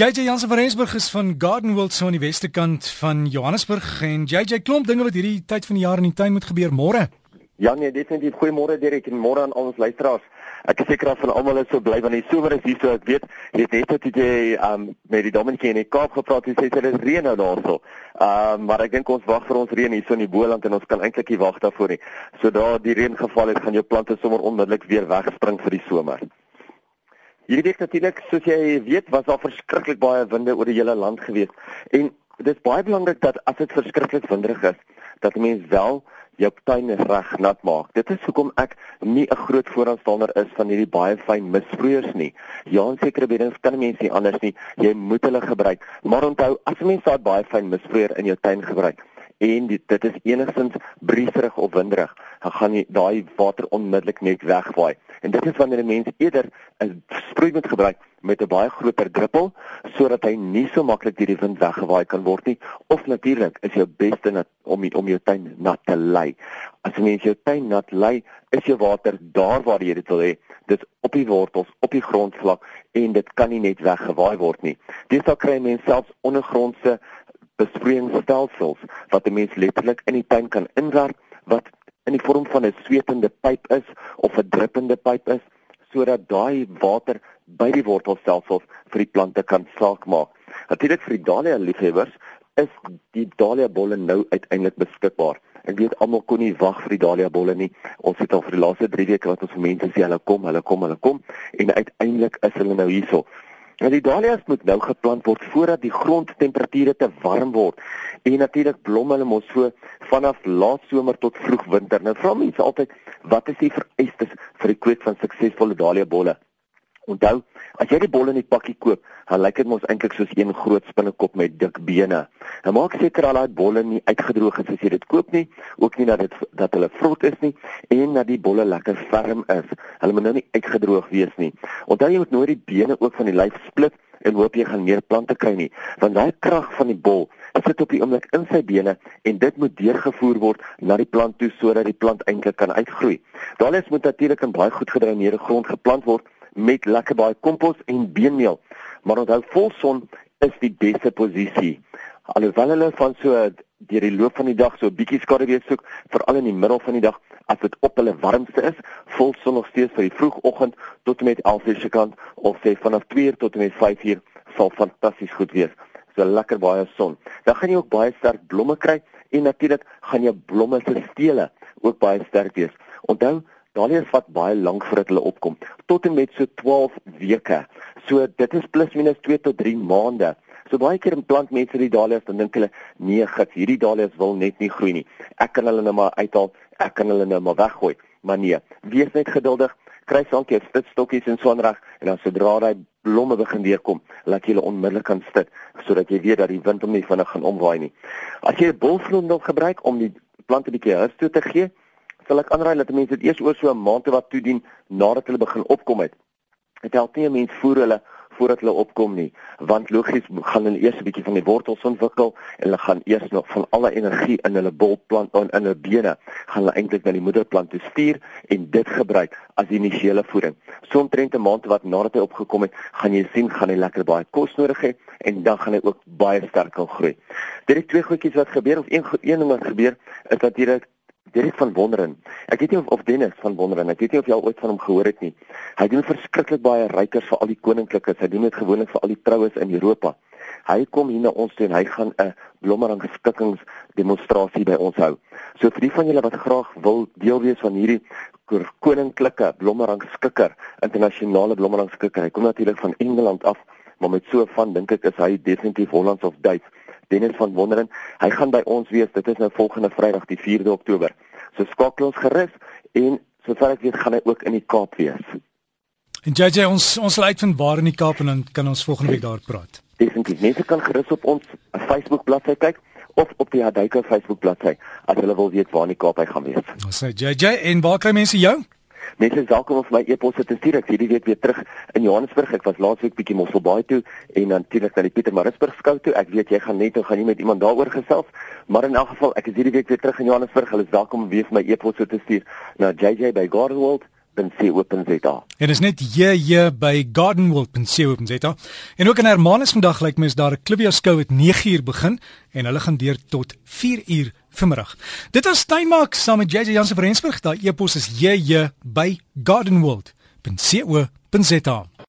JJ Jansen van Rensburg is van Garden World so aan die weste kant van Johannesburg en JJ klomp dinge wat hierdie tyd van die jaar in die tuin moet gebeur môre. Ja nee, definitief goeiemôre Derek en môre aan al ons luisteraars. Ek is seker van almal is so bly want die somer is hier so ek weet jy het net tot jy um met die Dominic in die Kaap gepraat jy sê dit is reën nou daarso. Um maar ek dink ons wag vir ons reën hier so in die Boland en ons kan eintlik nie wag daarvoor nie. Sodra die reën geval het gaan jou plante sommer onmiddellik weer wegspring vir die somer. Hierdie week natuurlik, soos jy weet, was daar verskriklik baie winde oor die hele land gewees. En dit is baie belangrik dat as dit verskriklik winderig is, dat mense wel jou tuin reg nat maak. Dit is hoekom ek nie 'n groot vooraanstander is van hierdie baie fyn misvroeiers nie. Ja, in sekere beddings kan mense nie anders nie. Jy moet hulle gebruik. Maar onthou, as 'n mens daai baie fyn misvroeier in jou tuin gebruik, en die, dit is enigstens brieserig of winderig, dan gaan daai water onmiddellik net wegwaai. En dit is wanneer 'n mens eerder 'n sproei moet gebruik met 'n baie groter druppel sodat hy nie so maklik deur die wind weggewaai kan word nie of natuurlik is jou beste nat, om om jou tuin nat te lei. As jy mens jou tuin nat lei, is jou water daar waar jy dit wil hê. Dit op die wortels, op die grondvlak en dit kan nie net weggewaai word nie. Dis dan kry mense selfs ondergrondse besproeiingsstelsels wat 'n mens letterlik in die tuin kan inwerk wat in die vorm van 'n swetende pyp is of 'n druppende pyp is sodat daai water by die wortelstelsels vir die plante kan saak maak. Natuurlik vir die dahlia liefhebbers is die dahlia bolle nou uiteindelik beskikbaar. Ek weet almal kon nie wag vir die dahlia bolle nie. Ons het al vir die laaste 3 weke wat ons vir mense sê hulle kom, hulle kom, hulle kom en uiteindelik is hulle nou hierso. Nou die dahlias moet nou geplant word voordat die grondtemperature te warm word. En natuurlik blom hulle mos so vanaf laat somer tot vroeg winter. Nou vra mense altyd, wat is die vereistes vir die kweek van suksesvolle dahlia bolle? Onthou, as jy die bolle in die pakkie koop, dan lyk dit mos eintlik soos een groot spinnekop met dik bene. Nou maak seker al daai bolle nie uitgedroog is as jy dit koop nie, ook nie dat dit dat hulle vrot is nie en dat die bolle lekker ferm is. Hulle moet nou nie uitgedroog wees nie. Onthou jy moet nooit die bene ook van die lyf split en hoop jy gaan meer plante kry nie, want daai krag van die bol sit op die oomblik in sy bene en dit moet deurgevoer word na die plant toe sodat die plant eintlik kan uitgroei. Daalies moet natuurlik in baie goed gedreineerde grond geplant word met lekker baie kompos en beenmeel. Maar onthou volson is die beste posisie. Alhoewel hulle van so deur die loop van die dag so 'n bietjie skade weer soek, veral in die middel van die dag as dit op hulle warmste is, volson nog steeds vir die vroegoggend tot en met 11:00 se kant of sê vanaf 2:00 tot en met 5:00 sal fantasties goed wees. So lekker baie son. Dan gaan jy ook baie sterk blomme kry en natuurlik gaan jou blomme se stele ook baie sterk wees. Onthou Dahlias vat baie lank voordat hulle opkom, tot en met so 12 weke. So dit is plus minus 2 tot 3 maande. So baie keer in plant mense die dahlias dan dink hulle nee, gits, hierdie dahlias wil net nie groei nie. Ek kan hulle nou maar uithaal, ek kan hulle nou maar weggooi. Maar nee, wees net geduldig. Kry sankie stokkies en sonreg en dan sodra daai blomme begin deurkom, laat jy hulle onmiddellik kan stit sodat jy weet dat die wind hom nie vinnig gaan omwaai nie. As jy 'n bulvloem wil gebruik om die plante 'n bietjie hus toe te gee, sal ek aanraai dat mense dit eers oor so 'n maand te wat toedien nadat hulle begin opkom het. Dit help nie 'n mens voer hulle voordat hulle opkom nie, want logies gaan hulle eers 'n bietjie van die wortels ontwikkel en hulle gaan eers nog van alle energie in hulle bolplant en in hulle bene gaan hulle eintlik na die moederplant toe stuur en dit gebruik as initiële voeding. So omtrent 'n maand wat nadat hy opgekom het, gaan jy sien gaan hy lekker baie kos nodig hê en dan gaan hy ook baie sterk kan groei. Dit is twee goedjies wat gebeur of een een ding wat gebeur is dat hierdie Derek van Wonderen. Ek weet nie of, of Dennis van Wonderen, ek weet nie of jy al ooit van hom gehoor het nie. Hy doen verskriklik baie rykers vir al die koninklikes. Hy doen dit gewoonlik vir al die troues in Europa. Hy kom hier na ons toe en hy gaan 'n blommerang geskikkings demonstrasie by ons hou. So vir die van julle wat graag wil deel wees van hierdie koninklike blommerang skikker, internasionale blommerang skikker. Hy kom natuurlik van Engeland af, maar met so van dink ek is hy definitief Hollands of Duits. Dennis van Wonderen. Hy gaan by ons wees. Dit is nou volgende Vrydag die 4de Oktober. So skakel ons gerus en sover ek weet gaan hy ook in die Kaap wees. En JJ ons ons sal uitvind waar in die Kaap en dan kan ons volgende week daar praat. Definitief. Mense kan gerus op ons Facebook bladsy kyk of op die Hadika Facebook bladsy as hulle wil weet waar in die Kaap hy gaan wees. Ons sê JJ en waar kry mense jou? Mense is welkom om my e-posse te stuur. Ek hierdie week weer terug in Johannesburg. Ek was laasweek bietjie Mosselbaai toe en dan natuurlik na die Pietermaritzburg skou toe. Ek weet jy gaan net of gaan nie met iemand daaroor gesels, maar in elk geval ek is hierdie week weer terug in Johannesburg. Hulle is welkom om weer my e-posse te stuur na JJ by Gardenwold gardenworld.co.za. En is net hier by gardenworld.co.za. En ook in Hermanus vandag lyk mens daar 'n Clivia skou het 9uur begin en hulle gaan deur tot 4uur vanmiddag. Dit is Steinmark saam met JJ Jansen van Rensburg. Daai e-pos is hier by gardenworld.co.za.